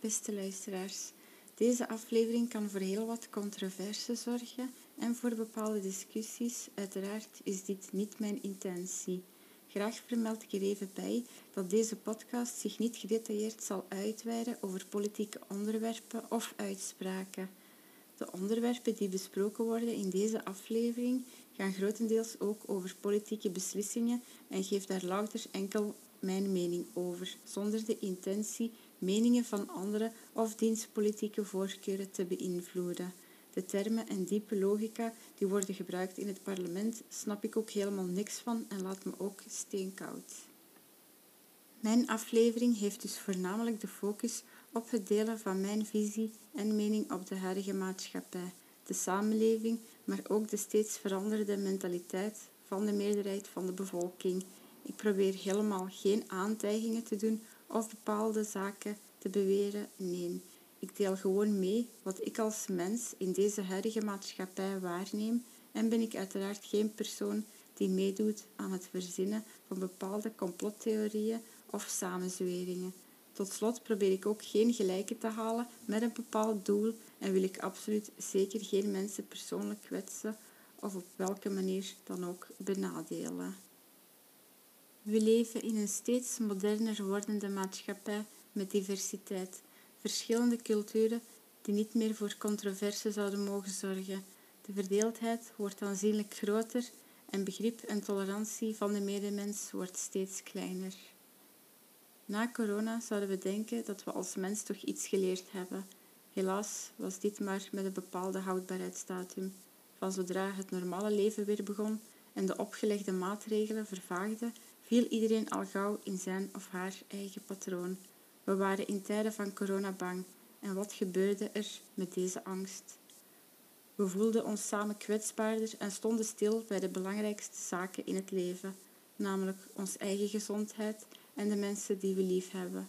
beste luisteraars. Deze aflevering kan voor heel wat controverse zorgen en voor bepaalde discussies. Uiteraard is dit niet mijn intentie. Graag vermeld ik er even bij dat deze podcast zich niet gedetailleerd zal uitweiden over politieke onderwerpen of uitspraken. De onderwerpen die besproken worden in deze aflevering gaan grotendeels ook over politieke beslissingen en geef daar louter enkel mijn mening over, zonder de intentie meningen van anderen of dienstpolitieke voorkeuren te beïnvloeden. De termen en diepe logica die worden gebruikt in het parlement snap ik ook helemaal niks van en laat me ook steenkoud. Mijn aflevering heeft dus voornamelijk de focus op het delen van mijn visie en mening op de huidige maatschappij, de samenleving, maar ook de steeds veranderde mentaliteit van de meerderheid van de bevolking. Ik probeer helemaal geen aantijgingen te doen of bepaalde zaken te beweren. Nee, ik deel gewoon mee wat ik als mens in deze huidige maatschappij waarneem en ben ik uiteraard geen persoon die meedoet aan het verzinnen van bepaalde complottheorieën of samenzweringen. Tot slot probeer ik ook geen gelijke te halen met een bepaald doel en wil ik absoluut zeker geen mensen persoonlijk kwetsen of op welke manier dan ook benadelen. We leven in een steeds moderner wordende maatschappij met diversiteit, verschillende culturen die niet meer voor controverse zouden mogen zorgen. De verdeeldheid wordt aanzienlijk groter en begrip en tolerantie van de medemens wordt steeds kleiner. Na corona zouden we denken dat we als mens toch iets geleerd hebben. Helaas was dit maar met een bepaalde houdbaarheidsdatum. Van zodra het normale leven weer begon en de opgelegde maatregelen vervaagden, viel iedereen al gauw in zijn of haar eigen patroon. We waren in tijden van corona bang. En wat gebeurde er met deze angst? We voelden ons samen kwetsbaarder en stonden stil bij de belangrijkste zaken in het leven, namelijk onze eigen gezondheid en de mensen die we lief hebben.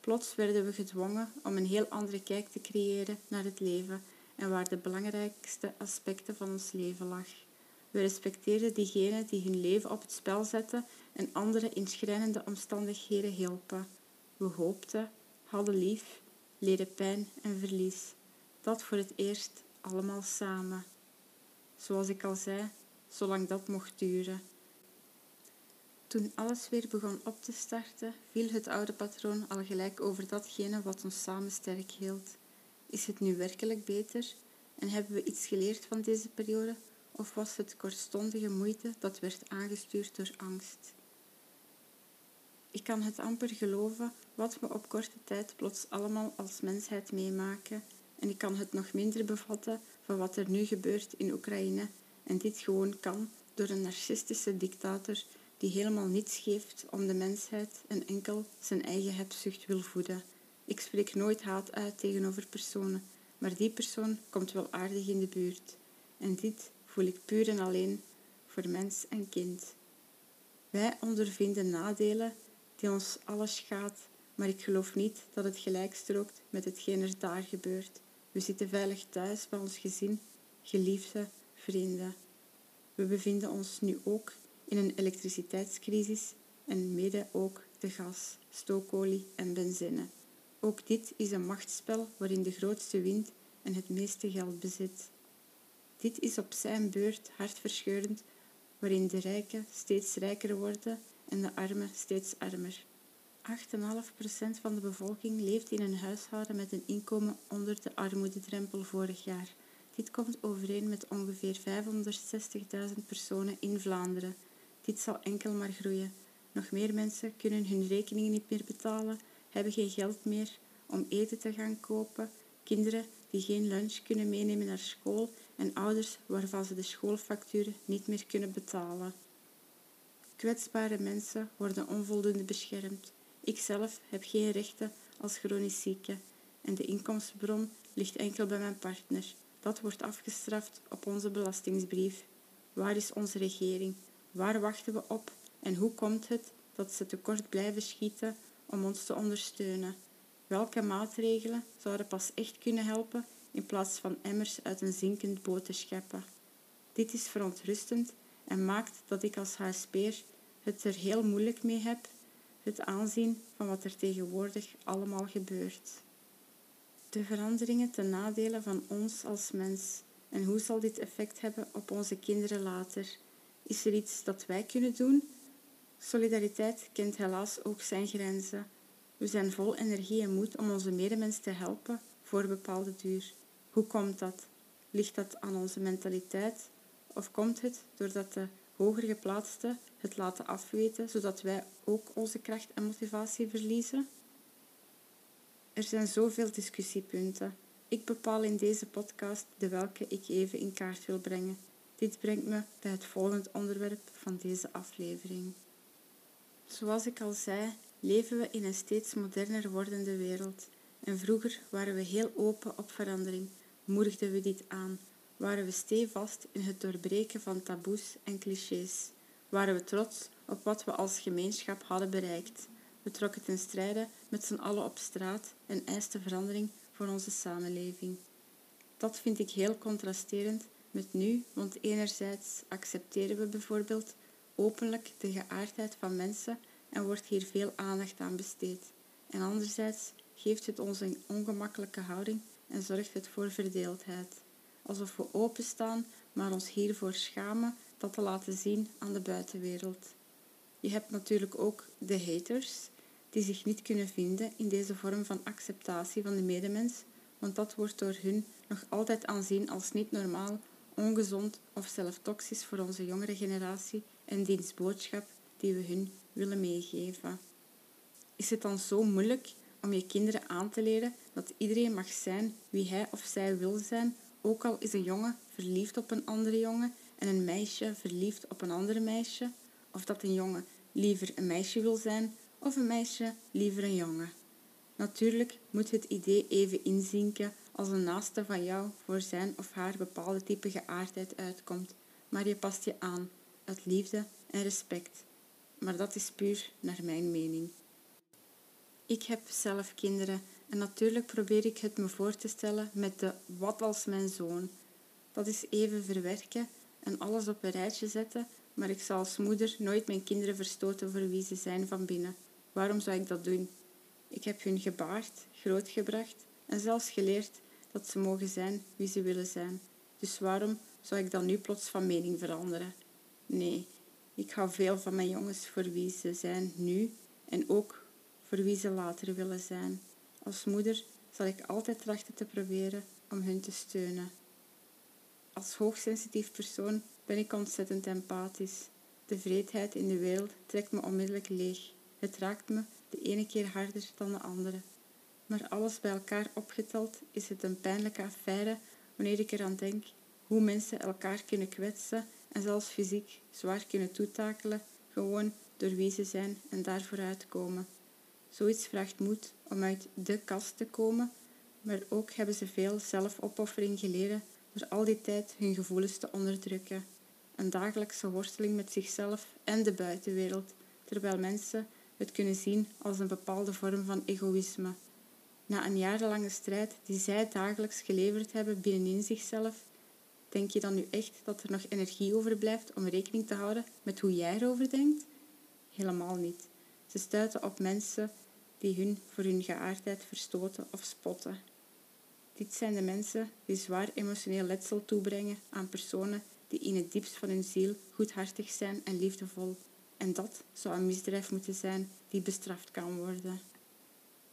Plots werden we gedwongen om een heel andere kijk te creëren naar het leven en waar de belangrijkste aspecten van ons leven lag. We respecteerden diegenen die hun leven op het spel zetten en anderen in schrijnende omstandigheden hielpen. We hoopten, hadden lief, leden pijn en verlies. Dat voor het eerst allemaal samen. Zoals ik al zei, zolang dat mocht duren. Toen alles weer begon op te starten, viel het oude patroon al gelijk over datgene wat ons samen sterk hield. Is het nu werkelijk beter en hebben we iets geleerd van deze periode of was het kortstondige moeite dat werd aangestuurd door angst? Ik kan het amper geloven wat we op korte tijd plots allemaal als mensheid meemaken en ik kan het nog minder bevatten van wat er nu gebeurt in Oekraïne en dit gewoon kan door een narcistische dictator die helemaal niets geeft om de mensheid en enkel zijn eigen hebzucht wil voeden. Ik spreek nooit haat uit tegenover personen, maar die persoon komt wel aardig in de buurt. En dit voel ik puur en alleen voor mens en kind. Wij ondervinden nadelen die ons alles schaadt, maar ik geloof niet dat het gelijk strookt met hetgeen er daar gebeurt. We zitten veilig thuis bij ons gezin, geliefde, vrienden. We bevinden ons nu ook in een elektriciteitscrisis en mede ook de gas, stookolie en benzine. Ook dit is een machtsspel waarin de grootste wint en het meeste geld bezit. Dit is op zijn beurt hartverscheurend, waarin de rijken steeds rijker worden en de armen steeds armer. 8,5% van de bevolking leeft in een huishouden met een inkomen onder de armoededrempel vorig jaar. Dit komt overeen met ongeveer 560.000 personen in Vlaanderen. Dit zal enkel maar groeien. Nog meer mensen kunnen hun rekeningen niet meer betalen, hebben geen geld meer om eten te gaan kopen, kinderen die geen lunch kunnen meenemen naar school en ouders waarvan ze de schoolfacturen niet meer kunnen betalen. Kwetsbare mensen worden onvoldoende beschermd. Ikzelf heb geen rechten als chronisch zieke en de inkomstenbron ligt enkel bij mijn partner. Dat wordt afgestraft op onze belastingsbrief. Waar is onze regering? Waar wachten we op? En hoe komt het dat ze tekort blijven schieten om ons te ondersteunen? Welke maatregelen zouden pas echt kunnen helpen in plaats van emmers uit een zinkend boot te scheppen? Dit is verontrustend en maakt dat ik als HSP'er het er heel moeilijk mee heb, het aanzien van wat er tegenwoordig allemaal gebeurt. De veranderingen ten nadele van ons als mens. En hoe zal dit effect hebben op onze kinderen later? Is er iets dat wij kunnen doen? Solidariteit kent helaas ook zijn grenzen. We zijn vol energie en moed om onze medemens te helpen voor bepaalde duur. Hoe komt dat? Ligt dat aan onze mentaliteit? Of komt het doordat de hoger geplaatsten het laten afweten, zodat wij ook onze kracht en motivatie verliezen? Er zijn zoveel discussiepunten. Ik bepaal in deze podcast de welke ik even in kaart wil brengen. Dit brengt me bij het volgende onderwerp van deze aflevering. Zoals ik al zei, leven we in een steeds moderner wordende wereld. En vroeger waren we heel open op verandering, moedigden we dit aan, waren we stevast in het doorbreken van taboes en clichés, waren we trots op wat we als gemeenschap hadden bereikt. We trokken ten strijde met z'n allen op straat en eisten verandering voor onze samenleving. Dat vind ik heel contrasterend met nu, want enerzijds accepteren we bijvoorbeeld openlijk de geaardheid van mensen en wordt hier veel aandacht aan besteed. En anderzijds geeft het ons een ongemakkelijke houding en zorgt het voor verdeeldheid. Alsof we openstaan, maar ons hiervoor schamen dat te laten zien aan de buitenwereld. Je hebt natuurlijk ook de haters, die zich niet kunnen vinden in deze vorm van acceptatie van de medemens, want dat wordt door hun nog altijd aanzien als niet normaal, ongezond of zelf toxisch voor onze jongere generatie en diens boodschap die we hun willen meegeven. Is het dan zo moeilijk om je kinderen aan te leren dat iedereen mag zijn wie hij of zij wil zijn, ook al is een jongen verliefd op een andere jongen en een meisje verliefd op een andere meisje, of dat een jongen liever een meisje wil zijn of een meisje liever een jongen. Natuurlijk moet het idee even inzinken als een naaste van jou voor zijn of haar bepaalde type geaardheid uitkomt, maar je past je aan uit liefde en respect. Maar dat is puur naar mijn mening. Ik heb zelf kinderen en natuurlijk probeer ik het me voor te stellen met de wat als mijn zoon. Dat is even verwerken en alles op een rijtje zetten, maar ik zal als moeder nooit mijn kinderen verstoten voor wie ze zijn van binnen. Waarom zou ik dat doen? Ik heb hun gebaard, grootgebracht en zelfs geleerd dat ze mogen zijn wie ze willen zijn. Dus waarom zou ik dan nu plots van mening veranderen? Nee, ik hou veel van mijn jongens voor wie ze zijn nu en ook voor wie ze later willen zijn. Als moeder zal ik altijd trachten te proberen om hun te steunen. Als hoogsensitief persoon ben ik ontzettend empathisch. De vreedheid in de wereld trekt me onmiddellijk leeg. Het raakt me de ene keer harder dan de andere. Maar alles bij elkaar opgeteld is het een pijnlijke affaire wanneer ik eraan denk hoe mensen elkaar kunnen kwetsen en zelfs fysiek zwaar kunnen toetakelen, gewoon door wie ze zijn en daarvoor uitkomen. Zoiets vraagt moed om uit de kast te komen, maar ook hebben ze veel zelfopoffering geleden door al die tijd hun gevoelens te onderdrukken. Een dagelijkse worsteling met zichzelf en de buitenwereld, terwijl mensen het kunnen zien als een bepaalde vorm van egoïsme. Na een jarenlange strijd die zij dagelijks geleverd hebben binnenin zichzelf, denk je dan nu echt dat er nog energie overblijft om rekening te houden met hoe jij erover denkt? Helemaal niet. Ze stuiten op mensen die hun voor hun geaardheid verstoten of spotten. Dit zijn de mensen die zwaar emotioneel letsel toebrengen aan personen die in het diepst van hun ziel goedhartig zijn en liefdevol. En dat zou een misdrijf moeten zijn die bestraft kan worden.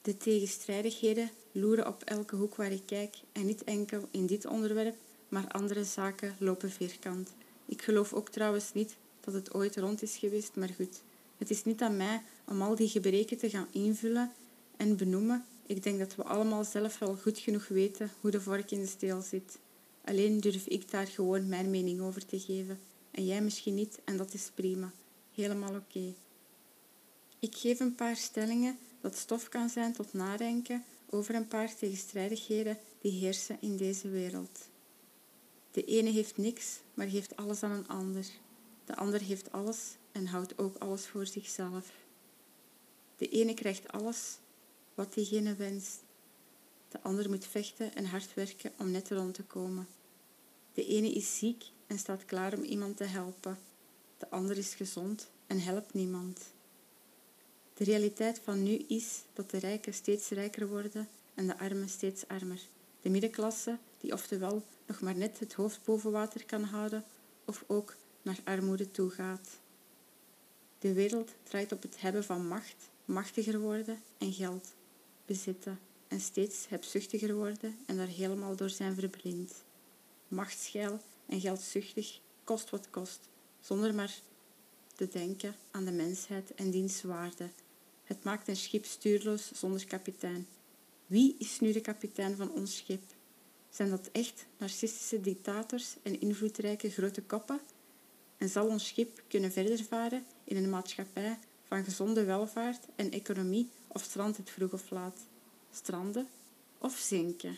De tegenstrijdigheden loeren op elke hoek waar ik kijk en niet enkel in dit onderwerp, maar andere zaken lopen vierkant. Ik geloof ook trouwens niet dat het ooit rond is geweest, maar goed. Het is niet aan mij om al die gebreken te gaan invullen en benoemen. Ik denk dat we allemaal zelf wel goed genoeg weten hoe de vork in de steel zit. Alleen durf ik daar gewoon mijn mening over te geven. En jij misschien niet, en dat is prima. Helemaal oké. Ik geef een paar stellingen dat stof kan zijn tot nadenken over een paar tegenstrijdigheden die heersen in deze wereld. De ene heeft niks, maar geeft alles aan een ander. De ander heeft alles en houdt ook alles voor zichzelf. De ene krijgt alles wat diegene wenst. De ander moet vechten en hard werken om net rond te komen. De ene is ziek en staat klaar om iemand te helpen. De ander is gezond en helpt niemand. De realiteit van nu is dat de rijken steeds rijker worden en de armen steeds armer. De middenklasse die oftewel nog maar net het hoofd boven water kan houden of ook naar armoede toe gaat. De wereld draait op het hebben van macht, machtiger worden en geld, bezitten en steeds hebzuchtiger worden en daar helemaal door zijn verblind. Machtsgeil en geldzuchtig kost wat kost, zonder maar te denken aan de mensheid en diens waarde. Het maakt een schip stuurloos zonder kapitein. Wie is nu de kapitein van ons schip? Zijn dat echt narcistische dictators en invloedrijke grote koppen? En zal ons schip kunnen verder varen in een maatschappij van gezonde welvaart en economie of strandt het vroeg of laat? Stranden of zinken?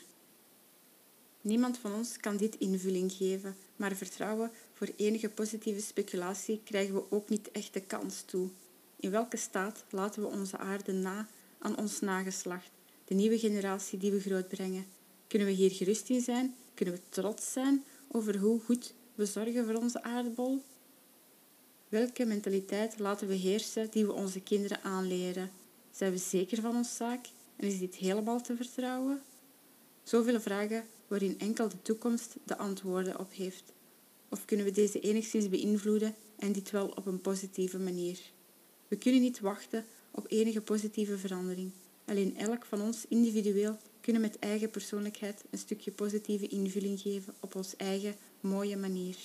Niemand van ons kan dit invulling geven, maar vertrouwen voor enige positieve speculatie krijgen we ook niet echt de kans toe. In welke staat laten we onze aarde na aan ons nageslacht, de nieuwe generatie die we grootbrengen? Kunnen we hier gerust in zijn? Kunnen we trots zijn over hoe goed we zorgen voor onze aardbol? Welke mentaliteit laten we heersen die we onze kinderen aanleren? Zijn we zeker van ons zaak en is dit helemaal te vertrouwen? Zoveel vragen waarin enkel de toekomst de antwoorden op heeft. Of kunnen we deze enigszins beïnvloeden en dit wel op een positieve manier? We kunnen niet wachten op enige positieve verandering. Alleen elk van ons individueel kunnen met eigen persoonlijkheid een stukje positieve invulling geven op ons eigen mooie manier.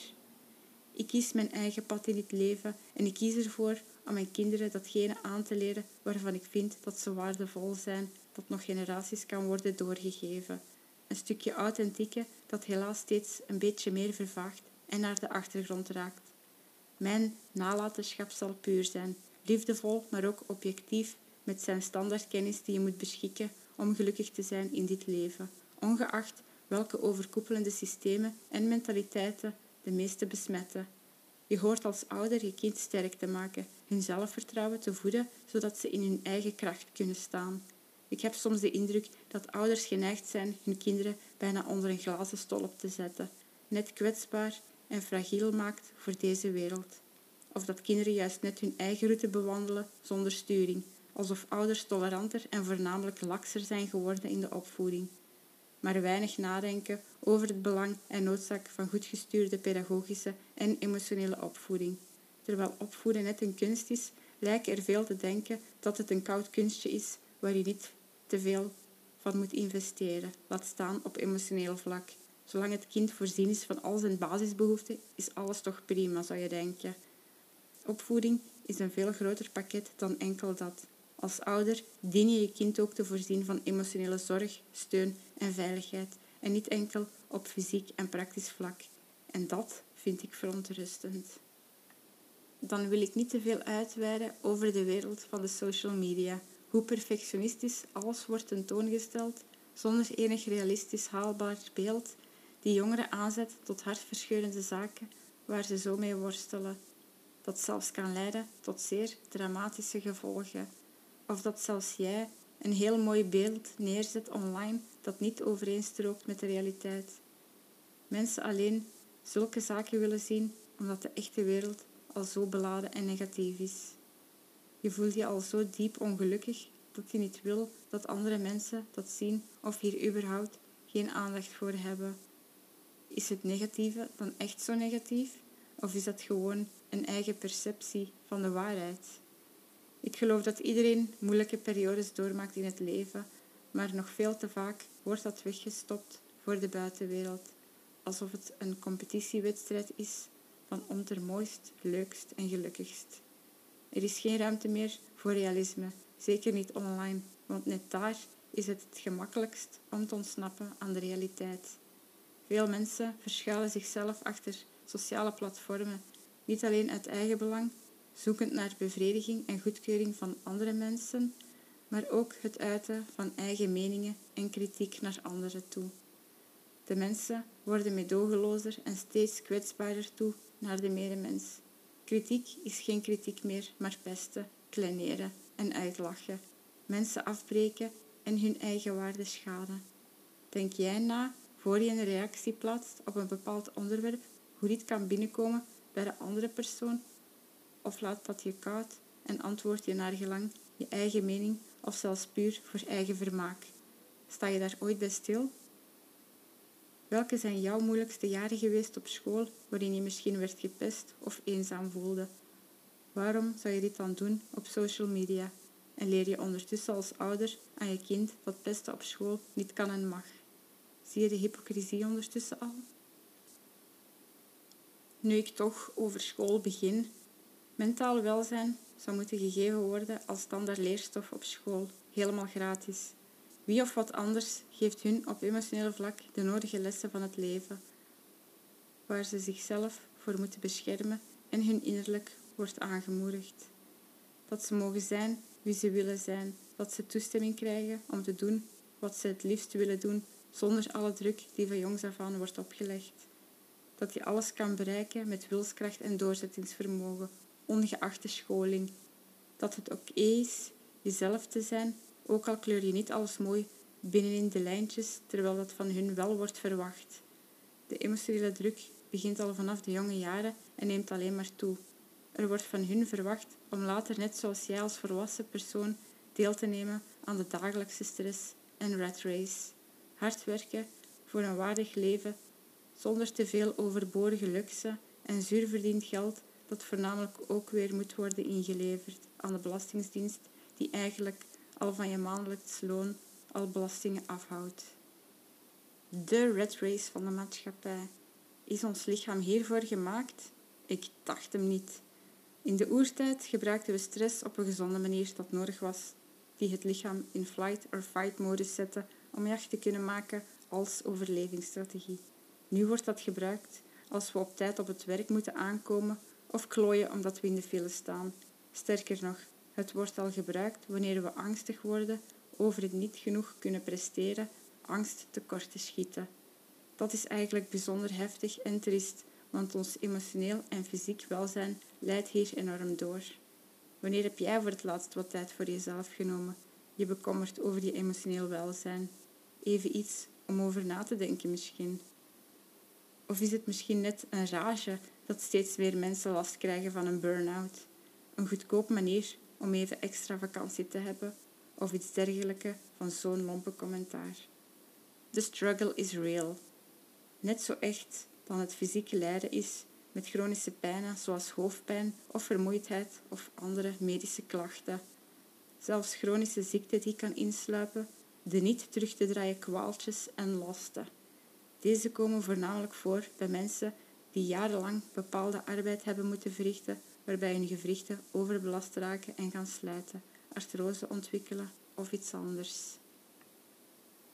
Ik kies mijn eigen pad in het leven en ik kies ervoor om mijn kinderen datgene aan te leren waarvan ik vind dat ze waardevol zijn, dat nog generaties kan worden doorgegeven. Een stukje authentieke dat helaas steeds een beetje meer vervaagt en naar de achtergrond raakt. Mijn nalatenschap zal puur zijn, liefdevol, maar ook objectief, met zijn standaardkennis die je moet beschikken om gelukkig te zijn in dit leven, ongeacht welke overkoepelende systemen en mentaliteiten de meeste besmetten. Je hoort als ouder je kind sterk te maken, hun zelfvertrouwen te voeden, zodat ze in hun eigen kracht kunnen staan. Ik heb soms de indruk dat ouders geneigd zijn hun kinderen bijna onder een glazen stolp te zetten, net kwetsbaar en fragiel maakt voor deze wereld. Of dat kinderen juist net hun eigen route bewandelen zonder sturing, alsof ouders toleranter en voornamelijk lakser zijn geworden in de opvoeding. Maar weinig nadenken over het belang en noodzaak van goed gestuurde pedagogische en emotionele opvoeding. Terwijl opvoeden net een kunst is, lijken er veel te denken dat het een koud kunstje is waar je niet te veel van moet investeren, laat staan op emotioneel vlak. Zolang het kind voorzien is van al zijn basisbehoeften, is alles toch prima, zou je denken. Opvoeding is een veel groter pakket dan enkel dat. Als ouder dien je je kind ook te voorzien van emotionele zorg, steun en veiligheid, en niet enkel op fysiek en praktisch vlak. En dat vind ik verontrustend. Dan wil ik niet te veel uitweiden over de wereld van de social media, hoe perfectionistisch alles wordt tentoongesteld, zonder enig realistisch haalbaar beeld, die jongeren aanzet tot hartverscheurende zaken waar ze zo mee worstelen. Dat zelfs kan leiden tot zeer dramatische gevolgen. Of dat zelfs jij een heel mooi beeld neerzet online dat niet overeenstrookt met de realiteit. Mensen alleen zulke zaken willen zien omdat de echte wereld al zo beladen en negatief is. Je voelt je al zo diep ongelukkig dat je niet wil dat andere mensen dat zien of hier überhaupt geen aandacht voor hebben. Is het negatieve dan echt zo negatief? Of is dat gewoon een eigen perceptie van de waarheid? Ik geloof dat iedereen moeilijke periodes doormaakt in het leven, maar nog veel te vaak wordt dat weggestopt voor de buitenwereld, alsof het een competitiewedstrijd is van om ter mooist, leukst en gelukkigst. Er is geen ruimte meer voor realisme, zeker niet online, want net daar is het het gemakkelijkst om te ontsnappen aan de realiteit. Veel mensen verschuilen zichzelf achter sociale platformen, niet alleen uit eigen belang, zoekend naar bevrediging en goedkeuring van andere mensen, maar ook het uiten van eigen meningen en kritiek naar anderen toe. De mensen worden medogelozer en steeds kwetsbaarder toe naar de medemens. Kritiek is geen kritiek meer, maar pesten, kleineren en uitlachen. Mensen afbreken en hun eigen waarde schaden. Denk jij na, voor je een reactie plaatst op een bepaald onderwerp, hoe dit kan binnenkomen bij de andere persoon? Of laat dat je koud en antwoord je naar gelang je eigen mening of zelfs puur voor eigen vermaak? Sta je daar ooit bij stil? Welke zijn jouw moeilijkste jaren geweest op school waarin je misschien werd gepest of eenzaam voelde? Waarom zou je dit dan doen op social media? En leer je ondertussen als ouder aan je kind dat pesten op school niet kan en mag? Zie je de hypocrisie ondertussen al? Nu ik toch over school begin, mentaal welzijn zou moeten gegeven worden als standaard leerstof op school, helemaal gratis. Wie of wat anders geeft hun op emotioneel vlak de nodige lessen van het leven, waar ze zichzelf voor moeten beschermen en hun innerlijk wordt aangemoedigd. Dat ze mogen zijn wie ze willen zijn, dat ze toestemming krijgen om te doen wat ze het liefst willen doen, zonder alle druk die van jongs af aan wordt opgelegd. Dat je alles kan bereiken met wilskracht en doorzettingsvermogen, ongeacht de scholing. Dat het oké is jezelf te zijn, ook al kleur je niet alles mooi binnenin de lijntjes, terwijl dat van hun wel wordt verwacht. De emotionele druk begint al vanaf de jonge jaren en neemt alleen maar toe. Er wordt van hun verwacht om later net zoals jij als volwassen persoon deel te nemen aan de dagelijkse stress en rat race. Hard werken voor een waardig leven zonder te veel overbodige luxe en zuur geld dat voornamelijk ook weer moet worden ingeleverd aan de Belastingdienst die eigenlijk al van je maandelijks loon al belastingen afhoudt. De red race van de maatschappij. Is ons lichaam hiervoor gemaakt? Ik dacht hem niet. In de oertijd gebruikten we stress op een gezonde manier dat nodig was, die het lichaam in flight or fight modus zette om jacht te kunnen maken als overlevingsstrategie. Nu wordt dat gebruikt als we op tijd op het werk moeten aankomen of klooien omdat we in de file staan. Sterker nog, het wordt al gebruikt wanneer we angstig worden over het niet genoeg kunnen presteren, angst tekort te schieten. Dat is eigenlijk bijzonder heftig en triest, want ons emotioneel en fysiek welzijn leidt hier enorm door. Wanneer heb jij voor het laatst wat tijd voor jezelf genomen? Je bekommert over je emotioneel welzijn. Even iets om over na te denken misschien. Of is het misschien net een rage dat steeds meer mensen last krijgen van een burn-out? Een goedkoop manier om even extra vakantie te hebben of iets dergelijks van zo'n lompe commentaar. The struggle is real. Net zo echt dan het fysieke lijden is met chronische pijnen zoals hoofdpijn of vermoeidheid of andere medische klachten. Zelfs chronische ziekte die kan insluipen, de niet terug te draaien kwaaltjes en lasten. Deze komen voornamelijk voor bij mensen die jarenlang bepaalde arbeid hebben moeten verrichten, waarbij hun gewrichten overbelast raken en gaan slijten, artrose ontwikkelen of iets anders.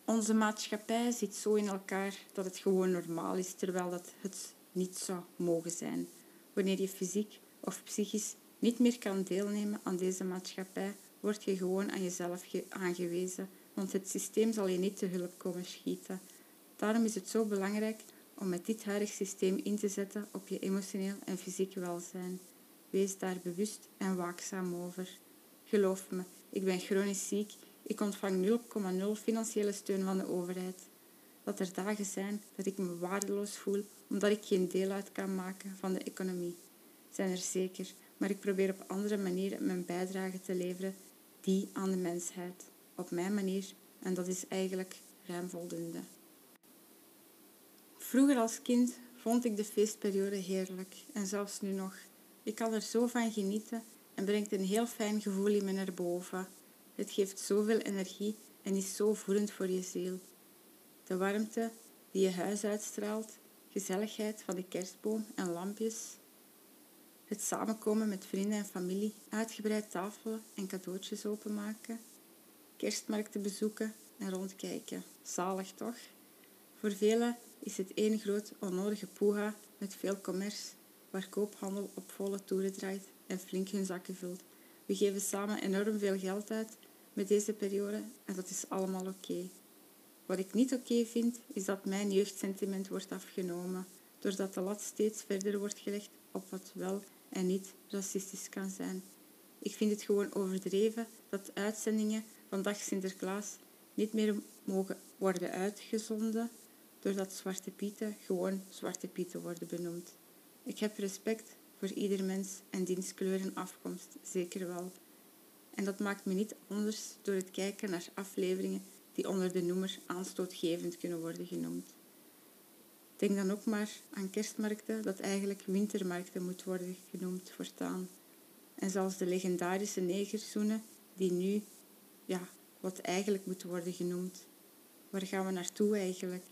Onze maatschappij zit zo in elkaar dat het gewoon normaal is, terwijl dat het niet zou mogen zijn. Wanneer je fysiek of psychisch niet meer kan deelnemen aan deze maatschappij, word je gewoon aan jezelf aangewezen, want het systeem zal je niet te hulp komen schieten. Daarom is het zo belangrijk om met dit huidige systeem in te zetten op je emotioneel en fysiek welzijn. Wees daar bewust en waakzaam over. Geloof me, ik ben chronisch ziek. Ik ontvang 0,0 financiële steun van de overheid. Dat er dagen zijn dat ik me waardeloos voel omdat ik geen deel uit kan maken van de economie. Zijn er zeker, maar ik probeer op andere manieren mijn bijdrage te leveren die aan de mensheid. Op mijn manier en dat is eigenlijk ruim voldoende. Vroeger als kind vond ik de feestperiode heerlijk en zelfs nu nog. Ik kan er zo van genieten en brengt een heel fijn gevoel in me naar boven. Het geeft zoveel energie en is zo voedend voor je ziel. De warmte die je huis uitstraalt, gezelligheid van de kerstboom en lampjes, het samenkomen met vrienden en familie, uitgebreid tafelen en cadeautjes openmaken, kerstmarkten bezoeken en rondkijken. Zalig toch? Voor velen is het één groot onnodige poeha met veel commerce, waar koophandel op volle toeren draait en flink hun zakken vult. We geven samen enorm veel geld uit met deze periode en dat is allemaal oké. Wat ik niet oké vind, is dat mijn jeugdsentiment wordt afgenomen, doordat de lat steeds verder wordt gelegd op wat wel en niet racistisch kan zijn. Ik vind het gewoon overdreven dat uitzendingen van Dag Sinterklaas niet meer mogen worden uitgezonden doordat Zwarte Pieten gewoon Zwarte Pieten worden benoemd. Ik heb respect voor ieder mens en en afkomst, zeker wel. En dat maakt me niet anders door het kijken naar afleveringen die onder de noemer aanstootgevend kunnen worden genoemd. Denk dan ook maar aan kerstmarkten dat eigenlijk wintermarkten moet worden genoemd voortaan. En zelfs de legendarische negerzoenen die nu, ja, wat eigenlijk moet worden genoemd. Waar gaan we naartoe eigenlijk?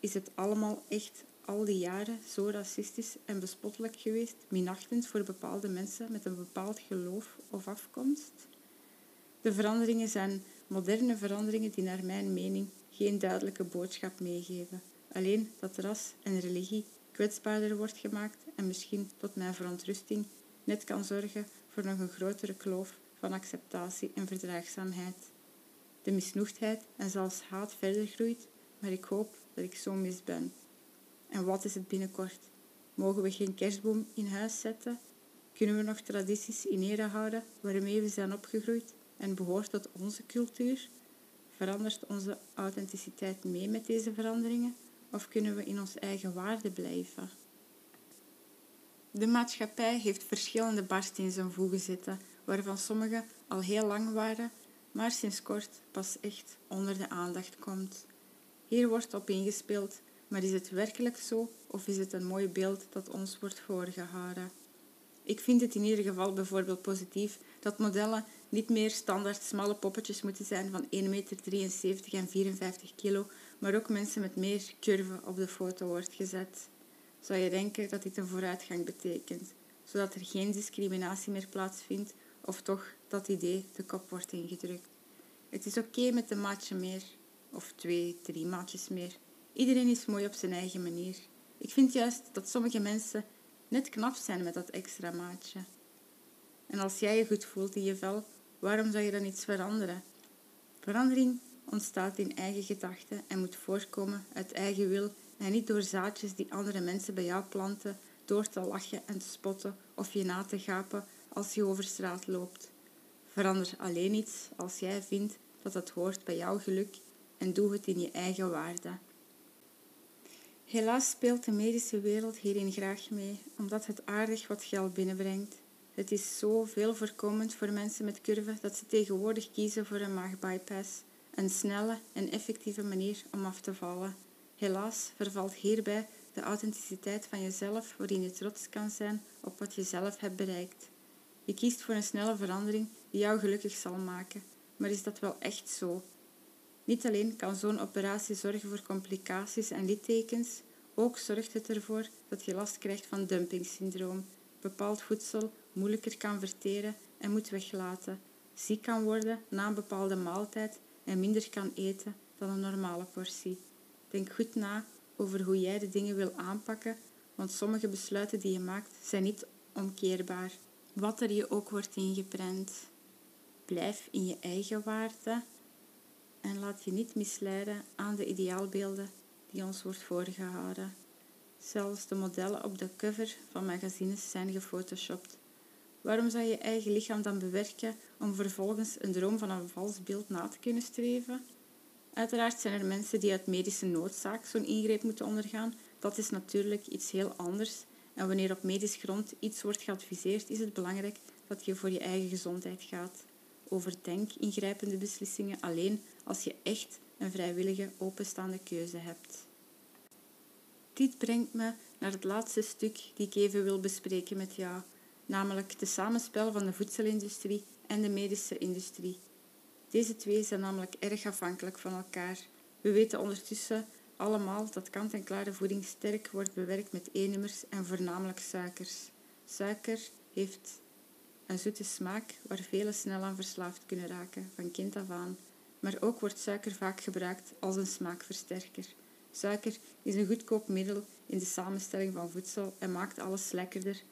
Is het allemaal echt al die jaren zo racistisch en bespottelijk geweest, minachtend voor bepaalde mensen met een bepaald geloof of afkomst? De veranderingen zijn moderne veranderingen die naar mijn mening geen duidelijke boodschap meegeven. Alleen dat ras en religie kwetsbaarder wordt gemaakt en misschien tot mijn verontrusting net kan zorgen voor nog een grotere kloof van acceptatie en verdraagzaamheid. De misnoegdheid en zelfs haat verder groeit, maar ik hoop dat ik zo mis ben. En wat is het binnenkort? Mogen we geen kerstboom in huis zetten? Kunnen we nog tradities in ere houden waarmee we zijn opgegroeid en behoort tot onze cultuur? Verandert onze authenticiteit mee met deze veranderingen? Of kunnen we in ons eigen waarde blijven? De maatschappij heeft verschillende barsten in zijn voegen zitten, waarvan sommige al heel lang waren, maar sinds kort pas echt onder de aandacht komt. Hier wordt op ingespeeld, maar is het werkelijk zo of is het een mooi beeld dat ons wordt voorgehouden? Ik vind het in ieder geval bijvoorbeeld positief dat modellen niet meer standaard smalle poppetjes moeten zijn van 1,73 meter en 54 kilo, maar ook mensen met meer curve op de foto wordt gezet. Zou je denken dat dit een vooruitgang betekent, zodat er geen discriminatie meer plaatsvindt of toch dat idee de kop wordt ingedrukt. Het is oké met een maatje meer, of twee, drie maatjes meer. Iedereen is mooi op zijn eigen manier. Ik vind juist dat sommige mensen net knap zijn met dat extra maatje. En als jij je goed voelt in je vel, waarom zou je dan iets veranderen? Verandering ontstaat in eigen gedachten en moet voorkomen uit eigen wil en niet door zaadjes die andere mensen bij jou planten door te lachen en te spotten of je na te gapen als je over straat loopt. Verander alleen iets als jij vindt dat het hoort bij jouw geluk en doe het in je eigen waarde. Helaas speelt de medische wereld hierin graag mee, omdat het aardig wat geld binnenbrengt. Het is zo veel voorkomend voor mensen met curve dat ze tegenwoordig kiezen voor een maagbypass, een snelle en effectieve manier om af te vallen. Helaas vervalt hierbij de authenticiteit van jezelf, waarin je trots kan zijn op wat je zelf hebt bereikt. Je kiest voor een snelle verandering die jou gelukkig zal maken, maar is dat wel echt zo? Niet alleen kan zo'n operatie zorgen voor complicaties en littekens, ook zorgt het ervoor dat je last krijgt van dumpingsyndroom, bepaald voedsel moeilijker kan verteren en moet weglaten, ziek kan worden na een bepaalde maaltijd en minder kan eten dan een normale portie. Denk goed na over hoe jij de dingen wil aanpakken, want sommige besluiten die je maakt zijn niet omkeerbaar. Wat er je ook wordt ingeprent. Blijf in je eigen waarde en laat je niet misleiden aan de ideaalbeelden die ons wordt voorgehouden. Zelfs de modellen op de cover van magazines zijn gefotoshopt. Waarom zou je eigen lichaam dan bewerken om vervolgens een droom van een vals beeld na te kunnen streven? Uiteraard zijn er mensen die uit medische noodzaak zo'n ingreep moeten ondergaan. Dat is natuurlijk iets heel anders. En wanneer op medisch grond iets wordt geadviseerd, is het belangrijk dat je voor je eigen gezondheid gaat. Overdenk ingrijpende beslissingen alleen als je echt een vrijwillige openstaande keuze hebt. Dit brengt me naar het laatste stuk die ik even wil bespreken met jou, namelijk de samenspel van de voedselindustrie en de medische industrie. Deze twee zijn namelijk erg afhankelijk van elkaar. We weten ondertussen allemaal dat kant-en-klare voeding sterk wordt bewerkt met E-nummers en voornamelijk suikers. Suiker heeft een zoete smaak waar velen snel aan verslaafd kunnen raken, van kind af aan. Maar ook wordt suiker vaak gebruikt als een smaakversterker. Suiker is een goedkoop middel in de samenstelling van voedsel en maakt alles lekkerder,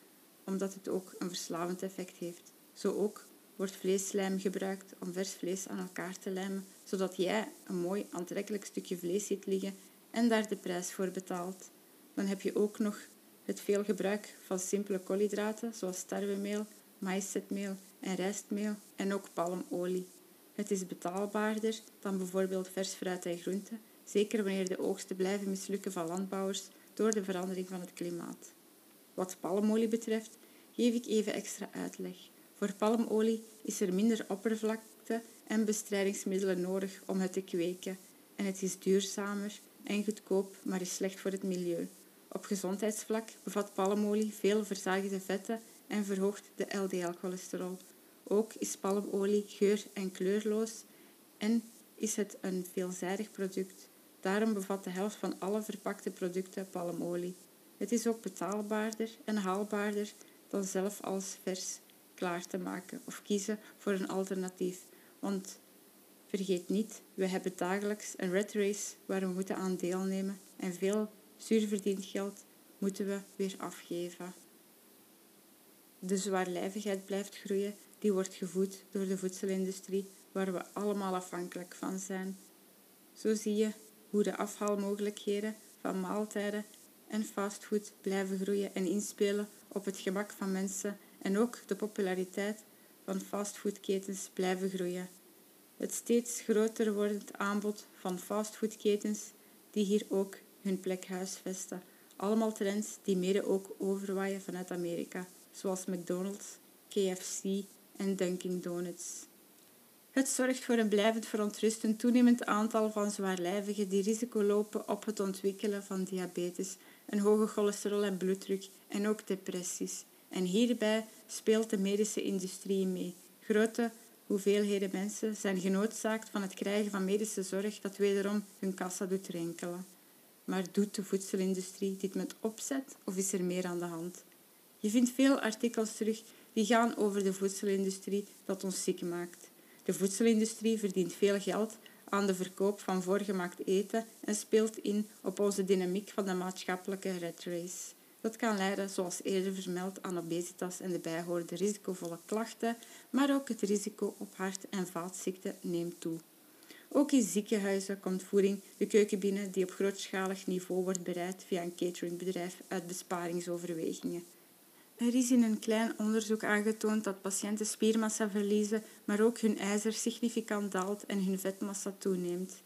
omdat het ook een verslavend effect heeft. Zo ook wordt vleesslijm gebruikt om vers vlees aan elkaar te lijmen, zodat jij een mooi aantrekkelijk stukje vlees ziet liggen en daar de prijs voor betaalt. Dan heb je ook nog het veel gebruik van simpele koolhydraten, zoals tarwemeel, maïszetmeel en rijstmeel en ook palmolie. Het is betaalbaarder dan bijvoorbeeld vers fruit en groenten, zeker wanneer de oogsten blijven mislukken van landbouwers door de verandering van het klimaat. Wat palmolie betreft, geef ik even extra uitleg. Voor palmolie is er minder oppervlakte en bestrijdingsmiddelen nodig om het te kweken. En het is duurzamer en goedkoop, maar is slecht voor het milieu. Op gezondheidsvlak bevat palmolie veel verzadigde vetten en verhoogt de LDL-cholesterol. Ook is palmolie geur- en kleurloos en is het een veelzijdig product. Daarom bevat de helft van alle verpakte producten palmolie. Het is ook betaalbaarder en haalbaarder dan zelf als vers klaar te maken of kiezen voor een alternatief. Want vergeet niet, we hebben dagelijks een red race waar we moeten aan deelnemen en veel zuurverdiend geld moeten we weer afgeven. De zwaarlijvigheid blijft groeien, die wordt gevoed door de voedselindustrie, waar we allemaal afhankelijk van zijn. Zo zie je hoe de afhaalmogelijkheden van maaltijden en fastfood blijven groeien en inspelen op het gemak van mensen en ook de populariteit van fastfoodketens blijven groeien. Het steeds groter wordend aanbod van fastfoodketens die hier ook hun plek huisvesten. Allemaal trends die mede ook overwaaien vanuit Amerika, zoals McDonald's, KFC en Dunkin' Donuts. Het zorgt voor een blijvend verontrustend toenemend aantal van zwaarlijvigen die risico lopen op het ontwikkelen van diabetes, een hoge cholesterol en bloeddruk en ook depressies. En hierbij speelt de medische industrie mee. Grote hoeveelheden mensen zijn genoodzaakt van het krijgen van medische zorg dat wederom hun kassa doet rinkelen. Maar doet de voedselindustrie dit met opzet of is er meer aan de hand? Je vindt veel artikels terug die gaan over de voedselindustrie dat ons ziek maakt. De voedselindustrie verdient veel geld aan de verkoop van voorgemaakt eten en speelt in op onze dynamiek van de maatschappelijke red race. Dat kan leiden, zoals eerder vermeld, aan obesitas en de bijhorende risicovolle klachten, maar ook het risico op hart- en vaatziekten neemt toe. Ook in ziekenhuizen komt voeding de keuken binnen die op grootschalig niveau wordt bereid via een cateringbedrijf uit besparingsoverwegingen. Er is in een klein onderzoek aangetoond dat patiënten spiermassa verliezen, maar ook hun ijzer significant daalt en hun vetmassa toeneemt.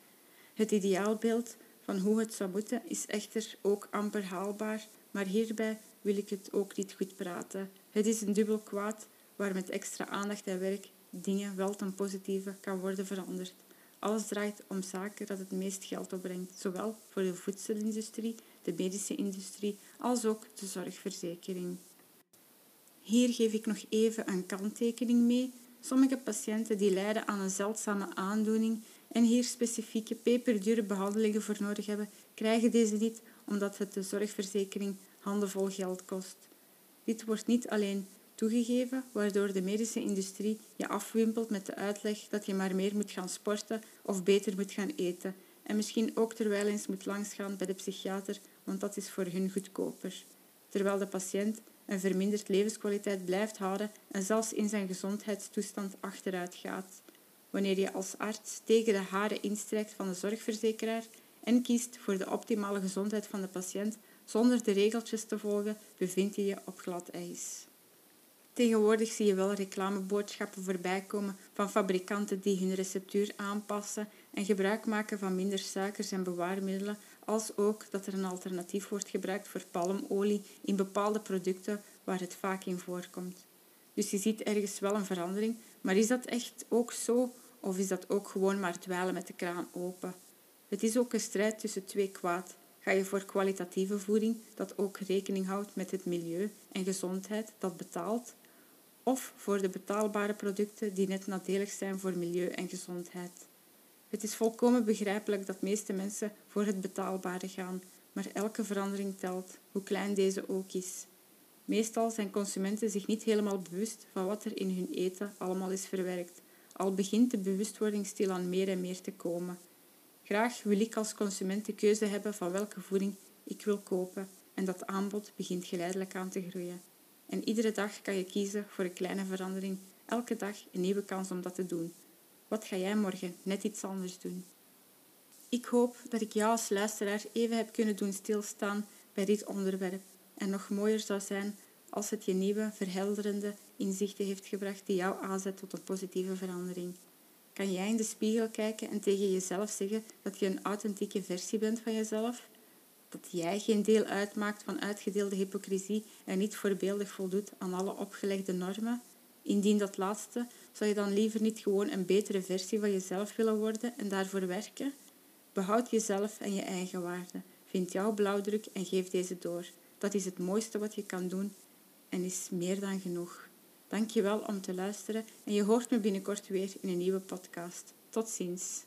Het ideaalbeeld van hoe het zou moeten is echter ook amper haalbaar, maar hierbij wil ik het ook niet goed praten. Het is een dubbel kwaad waar met extra aandacht en werk dingen wel ten positieve kan worden veranderd. Alles draait om zaken dat het meest geld opbrengt, zowel voor de voedselindustrie, de medische industrie, als ook de zorgverzekering. Hier geef ik nog even een kanttekening mee. Sommige patiënten die lijden aan een zeldzame aandoening en hier specifieke peperdure behandelingen voor nodig hebben, krijgen deze niet omdat het de zorgverzekering handenvol geld kost. Dit wordt niet alleen toegegeven, waardoor de medische industrie je afwimpelt met de uitleg dat je maar meer moet gaan sporten of beter moet gaan eten en misschien ook terwijl eens moet langsgaan bij de psychiater, want dat is voor hun goedkoper. Terwijl de patiënt een verminderd levenskwaliteit blijft houden en zelfs in zijn gezondheidstoestand achteruit gaat. Wanneer je als arts tegen de haren instrijkt van de zorgverzekeraar en kiest voor de optimale gezondheid van de patiënt zonder de regeltjes te volgen, bevind je je op glad ijs. Tegenwoordig zie je wel reclameboodschappen voorbij komen van fabrikanten die hun receptuur aanpassen en gebruik maken van minder suikers en bewaarmiddelen, als ook dat er een alternatief wordt gebruikt voor palmolie in bepaalde producten waar het vaak in voorkomt. Dus je ziet ergens wel een verandering, maar is dat echt ook zo of is dat ook gewoon maar dweilen met de kraan open? Het is ook een strijd tussen twee kwaad. Ga je voor kwalitatieve voeding dat ook rekening houdt met het milieu en gezondheid dat betaalt? Of voor de betaalbare producten die net nadelig zijn voor milieu en gezondheid? Het is volkomen begrijpelijk dat meeste mensen voor het betaalbare gaan, maar elke verandering telt, hoe klein deze ook is. Meestal zijn consumenten zich niet helemaal bewust van wat er in hun eten allemaal is verwerkt, al begint de bewustwording stilaan meer en meer te komen. Graag wil ik als consument de keuze hebben van welke voeding ik wil kopen en dat aanbod begint geleidelijk aan te groeien. En iedere dag kan je kiezen voor een kleine verandering, elke dag een nieuwe kans om dat te doen. Wat ga jij morgen net iets anders doen? Ik hoop dat ik jou als luisteraar even heb kunnen doen stilstaan bij dit onderwerp en nog mooier zou zijn als het je nieuwe, verhelderende inzichten heeft gebracht die jou aanzet tot een positieve verandering. Kan jij in de spiegel kijken en tegen jezelf zeggen dat je een authentieke versie bent van jezelf? Dat jij geen deel uitmaakt van uitgedeelde hypocrisie en niet voorbeeldig voldoet aan alle opgelegde normen? Indien dat laatste, zou je dan liever niet gewoon een betere versie van jezelf willen worden en daarvoor werken? Behoud jezelf en je eigen waarde. Vind jouw blauwdruk en geef deze door. Dat is het mooiste wat je kan doen en is meer dan genoeg. Dank je wel om te luisteren en je hoort me binnenkort weer in een nieuwe podcast. Tot ziens.